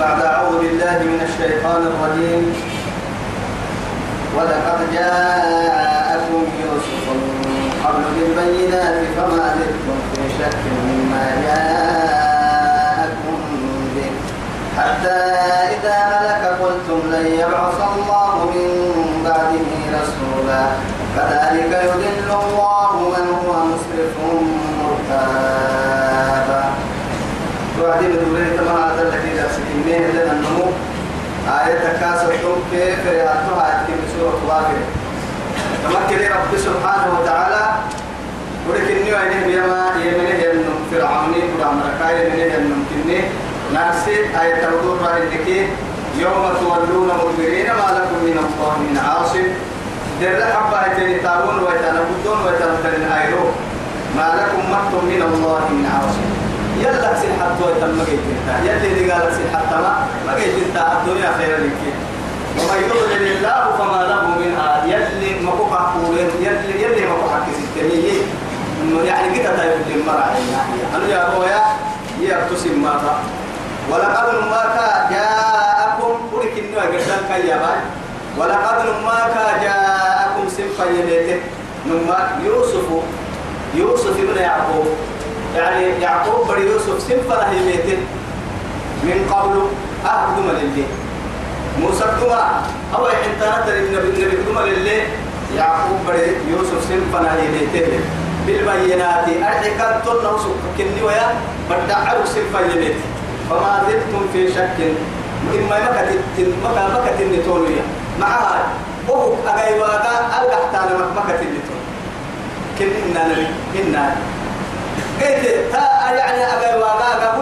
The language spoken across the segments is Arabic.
بعد أعوذ بالله من الشيطان الرجيم. ولقد جاءكم يوسف من قبل بالبينات فما زلتم في شك مما جاءكم به. حتى إذا هلك قلتم لن يبعث الله من بعده رسولا. كذلك يضل الله من هو مسرف مرتاب وبعدين سكينين لنا النمو آية كاسر كيف يأتوها في سورة واقع تمكن رب سبحانه وتعالى. ولكن نيو أينه بيما يمنه ينم فرعون قرآن ركاية يمنه ينم كني نفسي آية تردور رأي يوم تولون مدبرين ما لكم من الله من عاصم. در حبة هتين تارون ويتنبدون ويتنبدون أيرو. ما لكم مكتم من الله من عاصم. يلا سين حتى ويتم جيتنا يلي اللي قال سين حتى ما ما جيتنا الدنيا خير لك. وما يضلل الله فما له من هاد يلي ما كو حقولين يلي يلي ما كو حق ستنيه إنه يعني كده تايب المرأة يعني. أنا يا أبويا يا تسم ما ولقد ما جاءكم. ولك انه قدام كيابا ولقد ما جاءكم سنفا يليته نما يوسف. يوسف ابن يعقوب. يعني يعقوب بن يوسف سنفا يليته من قبل أهد من اللي موسى كما أو ترى النبي كما اللي يعقوب بن يوسف سنفا يليته بالبينات أرحكا تلنا وسوق كني ويا بدعوا سنفا يليته فما زلتم في شك. إما مكتت مكتت نتوليا معها وهو حتى أنا مكة اللتون كنا نبي كنا قلت تا يعني أجاي واقع لك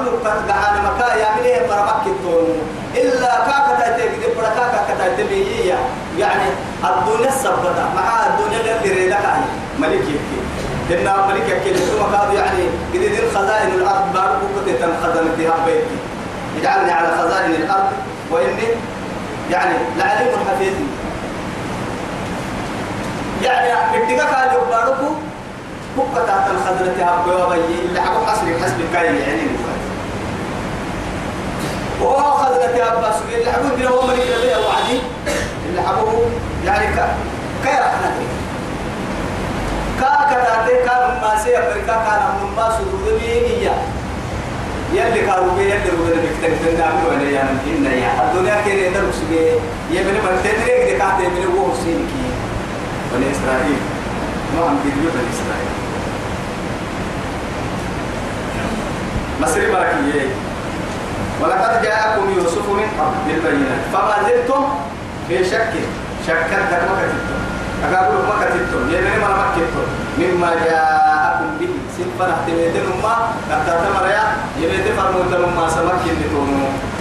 أنا مكة يا من إيه مرمك التون إلا كاكا تأتي برا كاكا تأتي يعني الدنيا السبتة. مع الدنيا اللي ريدك ملك يبكي إن ملك يبكي ثم قال يعني قد خزائن الأرض بارك كنت خزنتها بيتي. اجعلني على خزائن الأرض. وإني يعني لعليم حفيظ. يعني اتقاك على يباركو بكة تحت الخضرة هبوا وبي اللي حبوا حسب حسب كاي يعني. وهو خضرة هبوا سجل اللي حبوا بنا هو ملك اللي وعدي اللي حبوا يعني كا كاي رحنا كا كتاتي كان ما سي أمريكا كان من سدود بيه يلي كانوا بيه يلي رودنا بكتير تنعمل ولا يعني إن يا. الدنيا كده ندرس بيه يبني من تدري كده كاتي من هو سينكي. بني إسرائيل. ما هم بيجوا بني إسرائيل. مصر بركية. ولقد جاءكم يوسف من قبل بالبينات. فما زلتم في شك شكت ما كتبتم. أقول ما كتبتم. يعني ما ما كتبتم مما جاءكم به. سنفنا احتميتن ما كتا تمريا. يبيت فرموتن ما سمك ينتون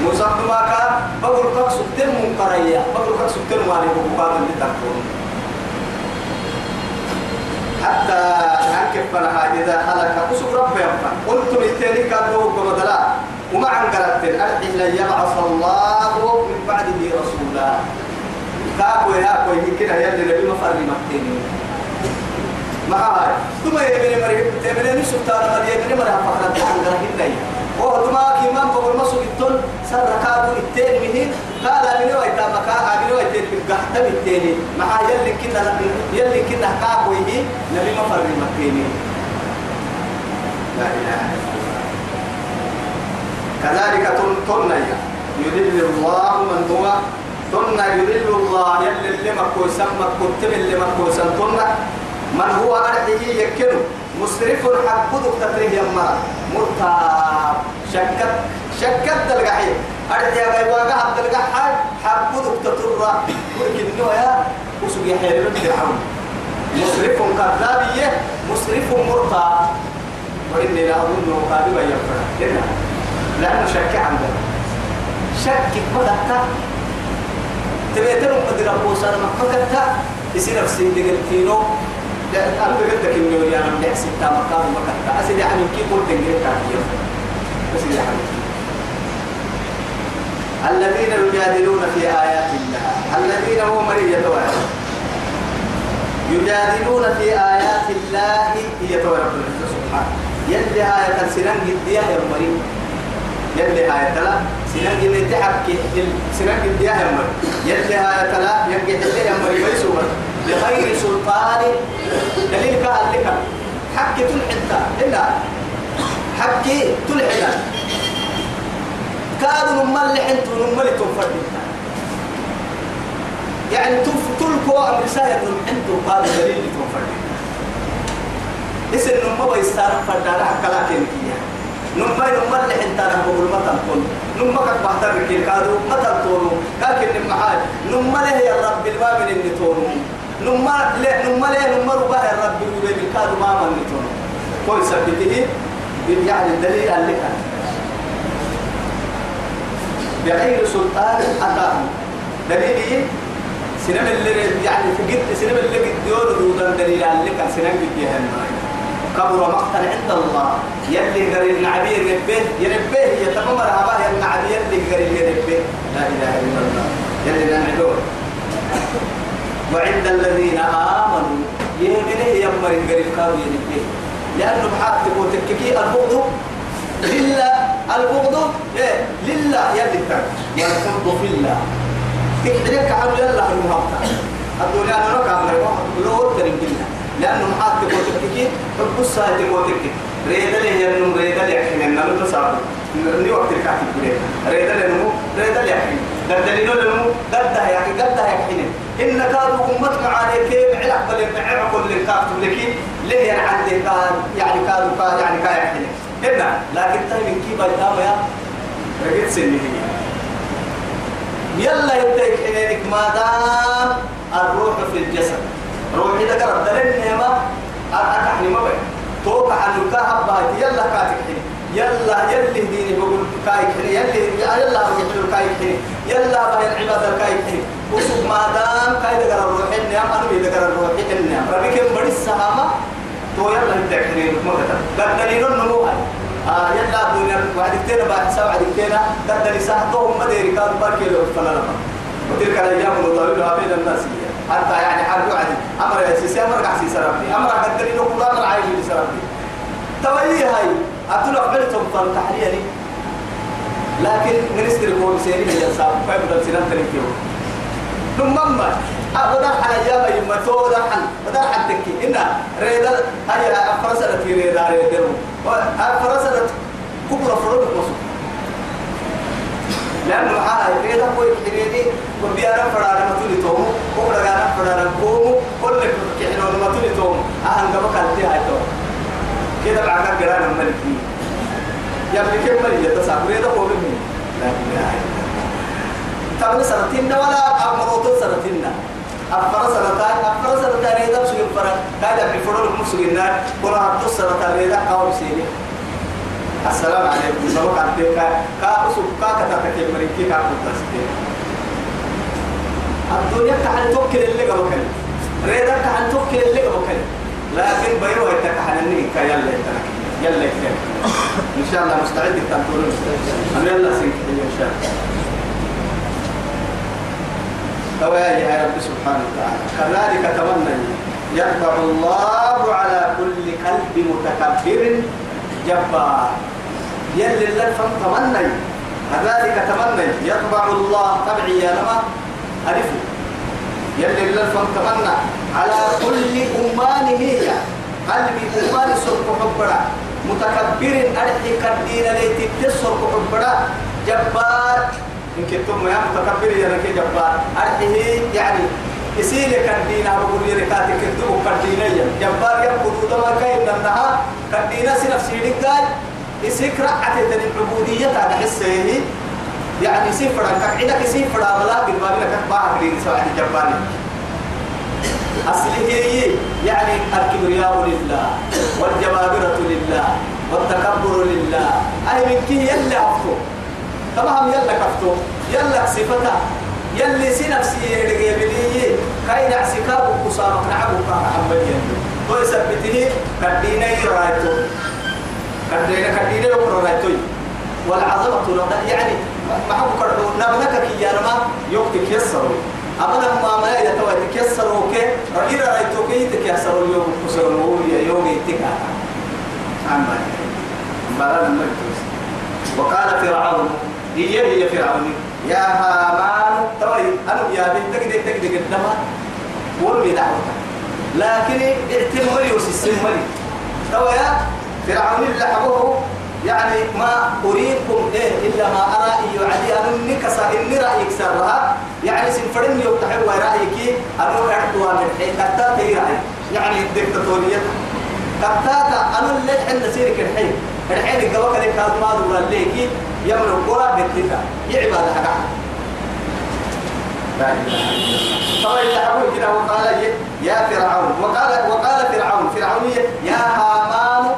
موسى ما كان بقول كك سكتن منقريا بقول كك سكتن مالي بقول اللي تكون حتى أنكف فلها إذا حلق أسف رب ينفع. قلتم التاني كانوا كمدلا وما عن أرحي لن يبعث الله من بعده رسولا. كاكو يا كوي كده يلي نبي مفر مكتيني ما هاي. ثم يبني مريم تبني نسوك تانا مريم يبني مريم فقط عن قرأت وهو ما كمان بقول مسوق التون سر كابو التاني مهين. قال أبني ويتا مكا أبني ويتا بالقحطة بالتاني مع يلي كنا يلي كنا يهي نبي مفر مكتيني لا إله إلا كذلك تنتنا يذل الله من هو تنة يذل الله يلي اللي مكوسا مكتب اللي مكوسا تنة من هو أرحيه يكنه مسرف حبودك تتريه يما مرتاب شكت شكت دلقحي أرحيه غير واقع عبد القحي حبودك تترى ولكن يا وسوق يحيى فرعون. مسرف كذابية مسرف مرتاب وإني لا أظنه قادما يفرح لأنه شك عندنا شك بدأت تبيتلهم قد ربو سنة مكة يصير نفسي دقلتينو أنا بقدك إنه يا رب يحسب تام مكان مكة أسيد يعني كيف قلت كافية أسيد يعني الذين يجادلون في آيات الله. الذين هم مريض يجادلون في آيات الله هي رب سبحانه يلي آية سنان جدية يا مريم يلي هاي تلا سنان جل تحكي سنان جل ديها يمر يلي هاي تلا يلي حلي يمر يبيسوا بغير سلطان. دليل كهل لك. حكي تلحد. إلا. حكي تلحد. كادوا نمال لحنتو نمال تنفرد يعني تلكو أمر ساير نمحنتو قادوا دليل تنفرد اسم نمال بيستار فردانا حكا لكن كيها نما نما اللي انت أنا بقول ما تنقل نما كك بحتر كي كادو ما لكن المحال نما له يا رب الباب اللي تونو. نما له نما له نما رباه الرب يقول بالكادو ما من تونو. كويس بتيجي يعني الدليل اللي كان. بغير سلطان أتاه دليل سنم اللي يعني في قد سنم اللي قد دور دودا دليل اللي كان سنم قد يهمنا كبر مقتا عند الله. يلي قريب النعبير يربيه يربيه يتممر هباه النعبي يلي قريب يربيه لا إله إلا الله. يلي نعدور وعند الذين آمنوا. يهدنه يمر قريب كانوا يربيه لأنه بحاجة وتككي البغض لله البغض إيه لله يلي تك والحب في الله. تكترك عن يلا المهمة الدنيا أنا ركع مرة لو ترين بالله لأنه محاط تبوتك حب الساعة تبوتك ريدا له ينم ريدا له يحين النمو تصاب ني وقت الكاتب بريد. ريدا له نمو ريدا له يحين دلدلين له نمو دلده يحين دلده يحين إن كانوا أمت معاني كيف علاق بل معنا كل الكاتب لكن ليه يعني عندي كان يعني كانوا كان يعني كان يحين إنا لكن تاني من كيف بيتام يا رجعت سنه يلا يبدأ حينك ما دام الروح في الجسد. روحي ده قرب دلني ما أكحني ما بين توقع عن الكهب بايت يلا كاتك حين يلا يلي ديني بقول كايك حين يلي يلا بقول كايك حين يلا باي العبادة كايك حين وسوق ما دام كاي ده قرب روحي النعم أنا بيد قرب روحي النعم ربي كم بدي السهامة. تو يلا يبدأ حين ما كتب قد دليل النمو آه يلا الدنيا واحد كتير بعد سبعة كتير قد دليل ساعتهم ما ديري كانوا باركي لو فلا وتلك الأيام نطولها بين الناس. حتى يعني حرب عدي أمر يا سيسي أمر قحسي سربي أمر قدري له قرآن العايش اللي سربي توي هاي أتلو قبلتهم فان تحليلي لكن منستر كون سيري من ينصاب فيبدأ سنان تنكيو ثم ما. أبدا حنا جابا يما تو دا حن بدا حن تكي. إن ريدا هاي أفرسلت في ريدا ريدا أفرسلت كبرى فرد مصر. لأنه معها ريدا كوي حريدي وبيانا فرانا متولي تومو وفرانا فرانا كومو كل كحنا متولي تومو. أهن قبك أنتي هاي تومو كده بعد قرانا ملكي. يا ابني كم ملي يتصاب ريدا هو مني. لا إله إلا تبني سنتين ولا أمروتو سنتين أفر سنتان أفر سنتان ريدا سوي فرق هذا سنتان أو بيرو هيك كحل النيك يلا يترك يلا يترك إن شاء الله مستعد تنطرون أنا يلا سنك إن شاء الله. تواجه يا رب سبحانه وتعالى. كذلك تمنى يطبع الله على كل قلب متكبر جبار. يلي فم تمنى كذلك تمنى يطبع الله تبعي يا لما. ألفه يلي فم تمنى. على كل أمان هي. قلبي أمان سرق حبرا. متكبر أرحي كدين ليتي تسرق حبرا. جبار. إن كنتم يا متكبر يا لك جبار. أرحيه يعني يسيل كدينا بقول لي ركاتي كنتم كدينا جبار يبقوا دما كاين نها كدينا سنفسي لقال يسيك رعت الدين العبودية هذا حسه يعني سفرا كعدك سفرا بلا بالباب لك باع لي سواء جبار. أصله هي يعني الكبرياء لله والجبابرة لله والتكبر لله. أي من كي يلا أفتو. تمام يلا كفتو. يلا صفتا يلي سي نفسي يدقي بلي كاين اعسكاب وقصامك نعبو كان يلي تو يثبته كدينا يرايتو كدينا كدينا يقرا رايتو. والعظمة يعني ما حب كردو. نبنك كي يرما يوقتك يسروا أما لما ما يتوى تكسروا كي رجل رايتو كي تكسروا اليوم. كسروا يوم يتكا عما بلان المجلس. وقال فرعون هي هي فرعون يا هامان توي أنا يا بنت تقدر تقدر قدامها؟ ورمي دعوتك لكن اعتمري وسسمري توي يا فرعون اللي حبوه يعني ما أريكم إيه إلا ما أرى يعدي أن نكسر إني رأيك سرها يعني سنفرن يفتح رأيك أنا أعطوا من حين كتات رأي. يعني الدكتاتورية كتات أنا اللي حين سيرك الحين. الحين الجواب اللي كان ما دور الليكي يمر قرى بتلك يعبد حقا طبعا اللي أقول كده وقال يا فرعون. وقال وقال فرعون فرعون يا هامان.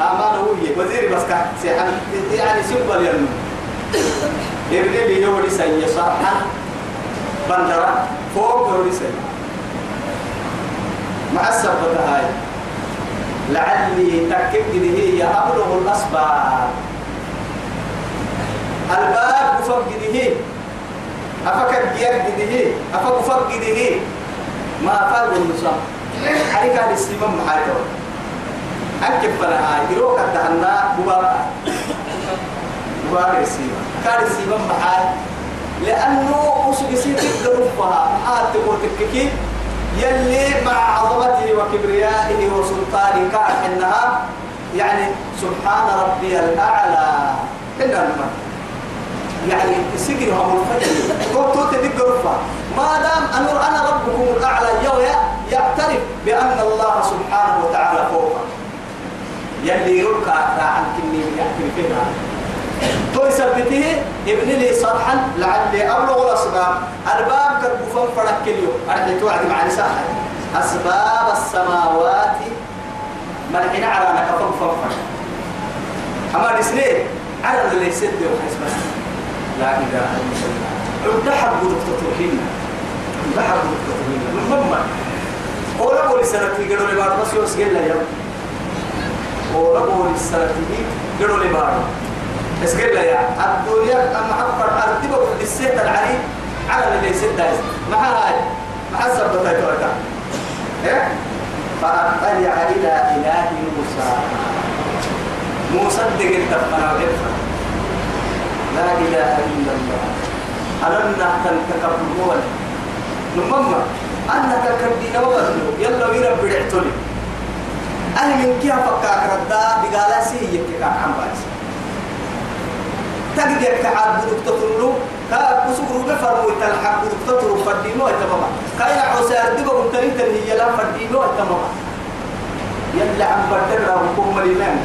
هامان هو وزير بس كان يعني سيمبل يرنو يبني لي يوري سي صرحا. بندرة. فوق يوري سي مع السبب هاي. لعلي تكب هي أبلغ الأسباب الباب فقده أفكر جير جده أفكر فقده ما فرق النصام عليك هذا السيمم محايته أنكب فلا هاي يروك الدهنا ببابا ببابا السيمم كان السيمم محاي لأنه أسوك سيتك ظروفها محاية تقول تككي يلي مع عظمته وكبريائه وسلطانه كان إنها يعني سبحان ربي الأعلى. إنها المرء يعني سجن هم الفجر. قلت تدق رفع ما دام أن أنا ربكم الأعلى يويا يعترف بأن الله سبحانه وتعالى فوق يلي يركع عن كني يعترف بها. تو يثبته ابن لي صرحا لعلي أبلغ الأسباب. أرباب كالبفن فرق كليو. أرحي توعد مع نساء أسباب السماوات ملحين على نكفن فرق. أما نسنين على اللي يسد وحسبه لا إله إلا الله. ابدحب دكتورهن ابدحب دكتورهن المهم قولا قولي سنتي قالوا لي بعد بس يوس قل يا. قولا قولي سنتي قالوا لي بعد بس قل يا الدنيا أما حقر أرتبة بالسيط العريب على اللي دايس مع هاي؟ مع الزبطة تايتورك إيه؟ فأطلع إلى إله موسى. دقل تفنا وعرفنا لا إله إلا الله. ألنا تنتكبرون نمما أنك كدين وغنو يلا ويرب بدعتولي أنا من كيف فكاك ردا؟ بقالا سيئك كاك عم بايس تقدر بدك تطلو كا بسوق بفرمو تلحق تطلو فردينو تماما كاين عسار دبا ممتنين تنهي لا فردينو تماما يلا عم بدر وكم مليمان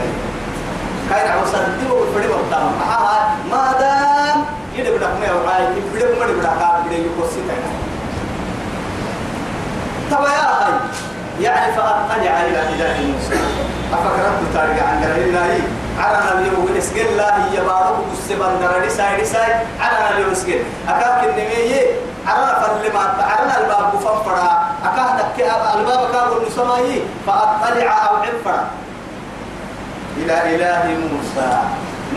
كاين عسار دبا وفردينو تماما ما دام يدي بدك ما يوعي بدك ما بدك كاب بدك يقصي تنا تبا يا أخي يعني فأطلع إلى إله موسى أفكرت تارجع عن الله؟ على اليوم اسكن الله هي بارو السبان درني ساي ساي على اليوم اسكن أكاك النمية. على فلما على الباب فنفرا أكاه دك الباب كابو النسماي فأطلع أو عفرا إلى إله موسى.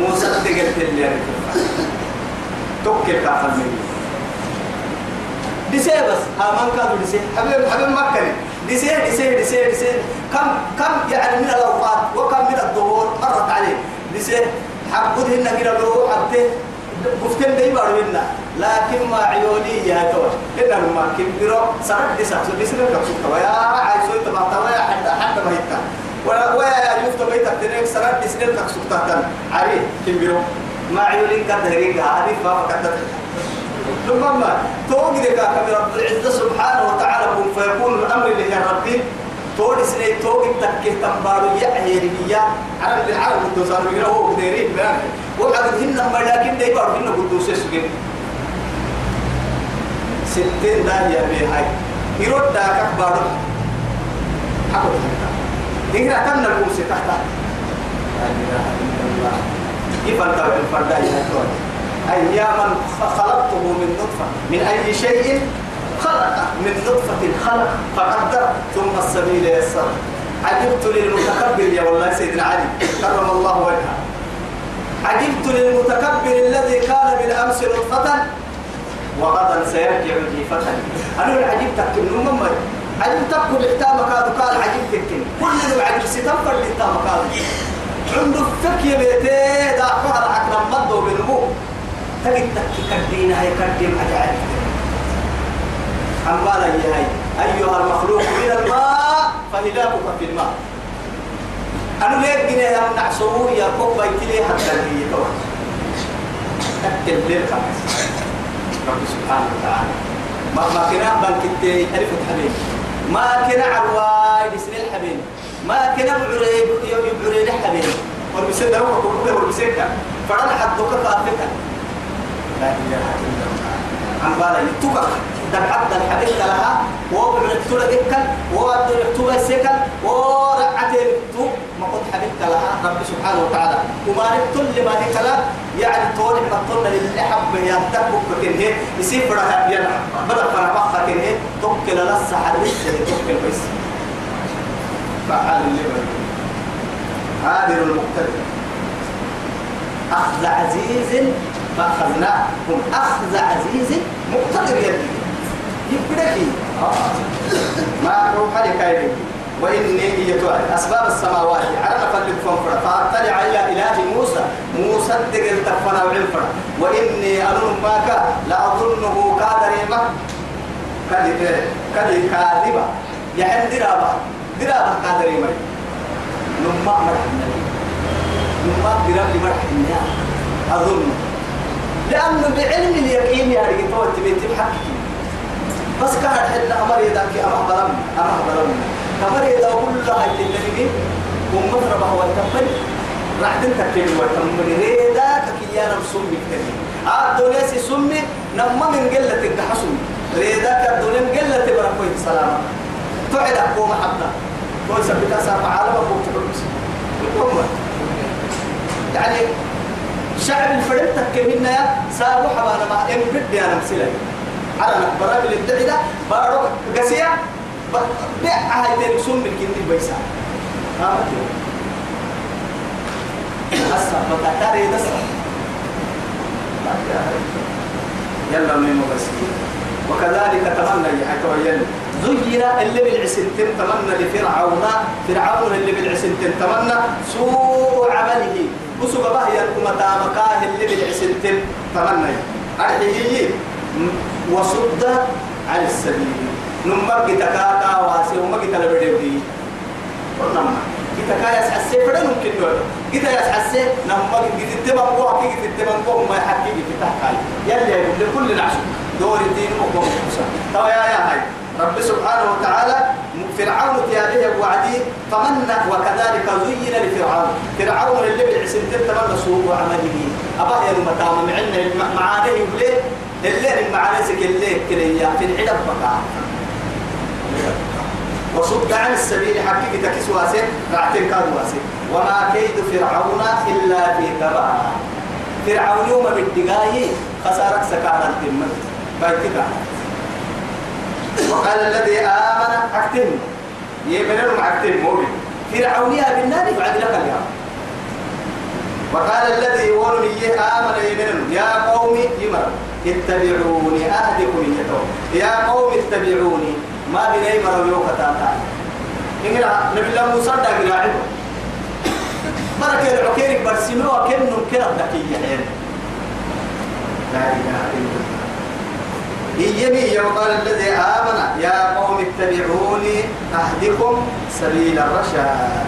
موسى تقلت اللي توكل كافر مني. دسي بس. من كانوا دسي. حبيب حبيب مكة دسي دسي دسي دسي كم كم يعني من الأوقات وكم من الظهور مرت عليه. دسي حبودهن كده لو حبته بفتن دي بارو لكن ما عيوني يا تو إنه ما كبروا سرد دسا سو دسي لك سوكتا ويا عايز سويت ما توا حتى حتى ما يتا. ويا يفت بيتك تنك سرد دسي لك سوكتا كان عري كبروا. ما عيوني كدهرين هذه فقط ثم توجد كامل رب العزة سبحانه وتعالى فيكون الأمر يا ربي تود سنة توجد تكيه تنبارو يحيي ربيا على العالم الدوسان بيقول هو كديرين بان وعقد هن ما لكن ده يبارو هن قدوس سجن ستين ده يا بي هاي يرد ده كبارو حقول إننا كنا نقول ستحتا لا إله إلا الله. يفرد الفرد أياما خلقته من نطفة. من أي شيء خلق. من نطفة خلق. فقدر. ثم السبيل يسر. عجبت للمتكبر يا والله سيدنا علي. كرم الله وجهه. عجبت للمتكبر الذي كان بالأمس نطفة. وغدا سيرجع جيفة. أنا عجبتك من مما عجبتك بالإحتام كادو قال عجبتك كل اللي عجب ستنفر الإحتام كادو. عنده فك بيتي دا فهر عقل بنمو. تجد تكي كدين هاي كدين عجائب أمبالا هاي أيها المخلوق من الماء فإلهك في الماء أنا ليك جنيه يمنع سوء يا كوب بيتلي حتى اللي يتوه تكتب ليه رب سبحانه وتعالى ما ما كنا بنكتي ألف حبيب ما كنا عرواي بسم الحبيب ما كنا بعريب يبعري الحبيب والبسيد روح كله والبسيد فرنا حدوك كافتا لا إله إلا الله. عن بالا يتوكا دبعت الحبيب لها وبعد تولى إكل وبعد تولى سكل ورعتين تو ما قد حبيب لها رب سبحانه وتعالى. وما نقتل ما هي كلا يعني طول ما طولنا اللي حب يا تبوك كنه يصير فرها يلا بدل فرها بقى كنه توكل لسه حدث توكل بس فعال اللي عادل المقتدر أخذ عزيز فأخذناهم أخذ عزيز مقتدر يدي. يبدأ آه. ما روح لك وإني هي أسباب السماوات. على نفل فنفر فأطلع إلى إله موسى. موسى دقل تفنا وعنفر وإني أظن باك لأظنه كادريمة. كاذبة. يعني درابة. درابة كادريمة. نما مرح نما درابة مرح أظن. لأنه بعلم اليقين يا رجل تبي تبحكي بس كان حل أمر يدك أمر بلم أمر بلم أمر يدا كلها اللي ومثر بهو التمن. راح تنتكل والتمن ريدا كيانا مسمي كتير آه الدنيا سي سمي نما من قلة التحسن ريدا كالدنيا من قلة بركوي سلامة. تعد أقوم حتى. تقول سبت أسافة عالم أقوم تقول يعني شعب الفرد تكملنا سابوا حبانا ما إن بدي أنا مسلي على برامج الدعيدة بارو قسيا بيع هاي سم من كندي بيسا. أسا بتكاري دس يلا من بس. وكذلك تمنى يحكوا زين اللي بالعسنتين تمنى لفرعون فرعون اللي بالعسنتين تمنى سوء عمله. وسوء بهي الأمة مكاه اللي بالعسنتين تمنى أرحيه وصد عن السبيل نمك تكاكا واسي ومك تلبدي قلنا كتكا يسحسي فدا ممكن نقول كتا يسحسي نمك كتتبع قوة كي كتتبع قوة ما يحكي كتاكا يلي لكل العشو دور الدين مقوم تو يا يا هاي رب سبحانه وتعالى فرعون تياده وعدي فمن وكذلك زين لفرعون. فرعون اللي بالعسل تمنى سوء عمله أبا يا المتام معنا معانيه يقول الليل معاني سك الليل كليا في العدب بقى وصد عن السبيل حقيقة كيس واسع رعتين كاد واسع. وما كيد فرعون إلا في تبع فرعون يوم بالدقاي خسارك سكانا الدمت بايتك وقال الذي آمن أكتم. يبنر أكتم مولي فرعونيها بالنار بعد لك اليوم. وقال الذي يقول لي آمن يبنر يا قوم يمر اتبعوني أهدكم يا قوم اتبعوني. ما بني مرة يوكا تاتا إننا نبي الله موسى دا قراعب بركة العكيرك برسموا كنن كنا الدكية لا إله إلا الله إيمي وقال الذي آمن يا قوم اتبعوني أهدكم سبيل الرشاد.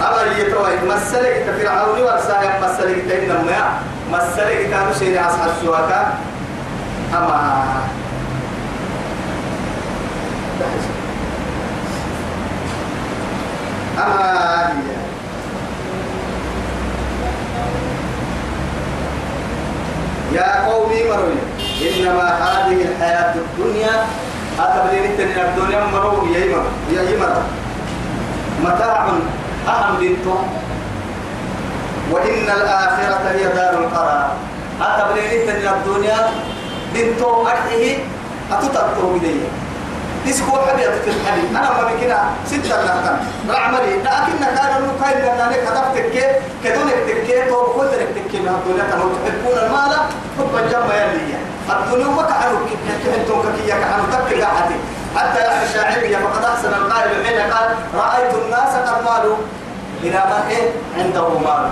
أمر يتوى مسلك فرعون ورسايا مسلك تإنما مسلك كانوا سيني أصحاب السواكا أما أما هي يا قومي مروي إنما هذه الحياة الدنيا أتبلين التنين الدنيا مروي يا إمر يا إمر متاع أهم بنتو وإن الآخرة هي دار القرار. أتبلين التنين الدنيا بنتو أرحيه أتتطرق بديه نسكو حبيت في الحديث أنا ما بكنا ستة لكن رعملي لكن كان المكاين لأن أنا كتبت كي كدونك تكي تو كنت تكي من الدنيا كانوا تحبون المال حب الجمع يلي الدنيا ما كانوا كنتم كي كانوا تكي قاعدين حتى يعني شاعرية فقد أحسن القائل حين قال رأيت الناس قد مالوا. إلى من إيه؟ عنده مال.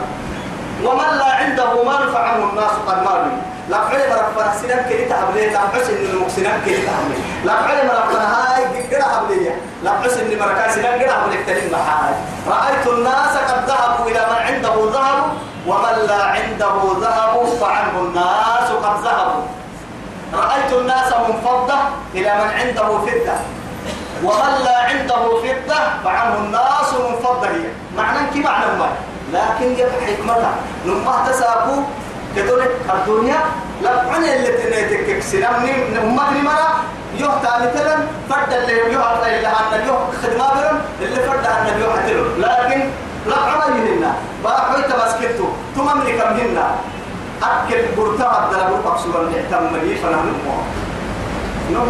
ومن لا عنده مال فعنه الناس قد مالوا. سنان كلي تحبلي لا حسن المكسنان كلي تحبلي لا علم ربنا هاي قرا حبلي لا حسن مركان سنان قرا حبلي تلين محال رأيت الناس قد ذهبوا إلى من عنده ذهب ومن لا عنده ذهب فعنه الناس قد ذهبوا. رأيت الناس منفضة إلى من عنده فضة. ومن لا عنده فضة فعنه الناس منفضة هي. معنى كي معنى ما لكن يبقى حكمتها. لما تسابوا كتولي الدنيا لبعنا اللي تنيتك سنمني أمتني مرة يوه تاني تلم فرد اللي يوه اللي هان اليوه خدمة برم اللي فرد هان اليوه حتلو لكن لبعنا يهنا باحوي تمسكتو. تمملك مهنا أكل برتا عبد الله بن مقصود الاعتم لي فنحن نقوم نو؟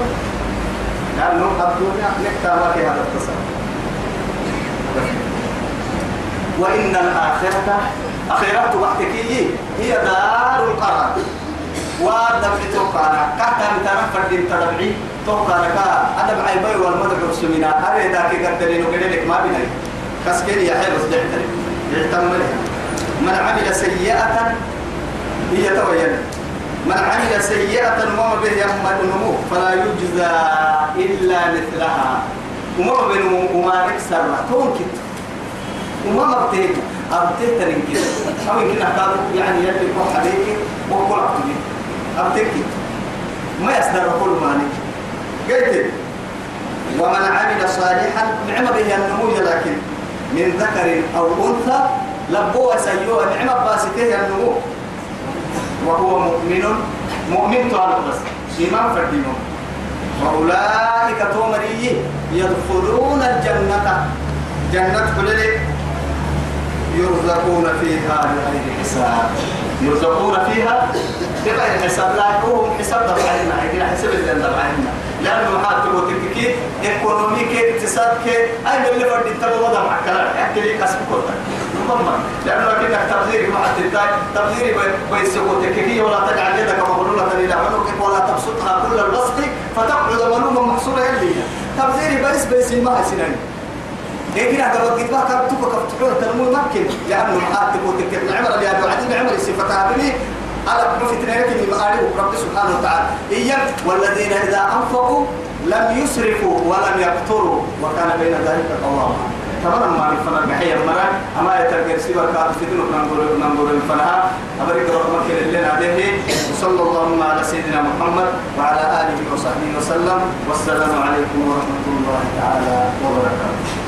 لأنه الدنيا نكتب في هذا التصرف وإن الآخرة أخيرات وقتك هي دار القرار. وادم توقعنا. كحتا متانا فردين تدبعي توقعنا كا أدب عيبي والمدع السمينة هذا ذاك قدرين وقليلك ما بني. كسكين يا حلو سدحتري يعتم لها من عمل سيئة هي توين من عمل سيئة وما به يما النمو فلا يجزى إلا مثلها. وما بينهم وما نكسر تونكت وما مبتهج أبتهت تنكت أو يمكن أحتاج يعني يلي كوح عليك وكل عبتك أبتهت ما يصدر كل ما نك قلت ومن عمل صالحا نعم به النمو لكن من ذكر أو أنثى لبوه سيوه نعم باسته النمو. وهو مؤمن مؤمن تعالى بس. إيمان فردينه وأولئك تومري يدخلون الجنة. جنة كلل يرزقون فيها بغير حساب. يرزقون فيها؟ بغير حساب لا يكون حساب دفعنا عندنا حساب اللي دفعنا لأنه حتى وتككي إيكونوميك اقتصادك أي اللي فرد انتبه وضع مع كلام. يحكي لي كسب كوتا مضمن لأنه كنا تبذيري مع التنتاج تبذيري بيسوق تككي ولا تجعل يدك مغلولة إلى عنقك ولا تبسطها كل البسط فتقعد ملوما محصورة يلي تبذيري بس بيس ما سنين. إيه كده قبل قد ما كان تبقى كفتحون تنمو ممكن. لأنه حتى وتككي العمر اللي أبو عدي عمر صفتها بني على فتنة لكن يبقى رب سبحانه وتعالى. إياك والذين إذا أنفقوا لم يسرفوا ولم يقتروا. وكان بين ذلك قواما تمام ما الفنا بحي المرا أما يترك سوى كاد فتنة ننظر ننظر الفنها. أبرك رحمك لله عليه. وصلى الله على سيدنا محمد وعلى آله وصحبه وسلم. والسلام عليكم ورحمة الله تعالى وبركاته.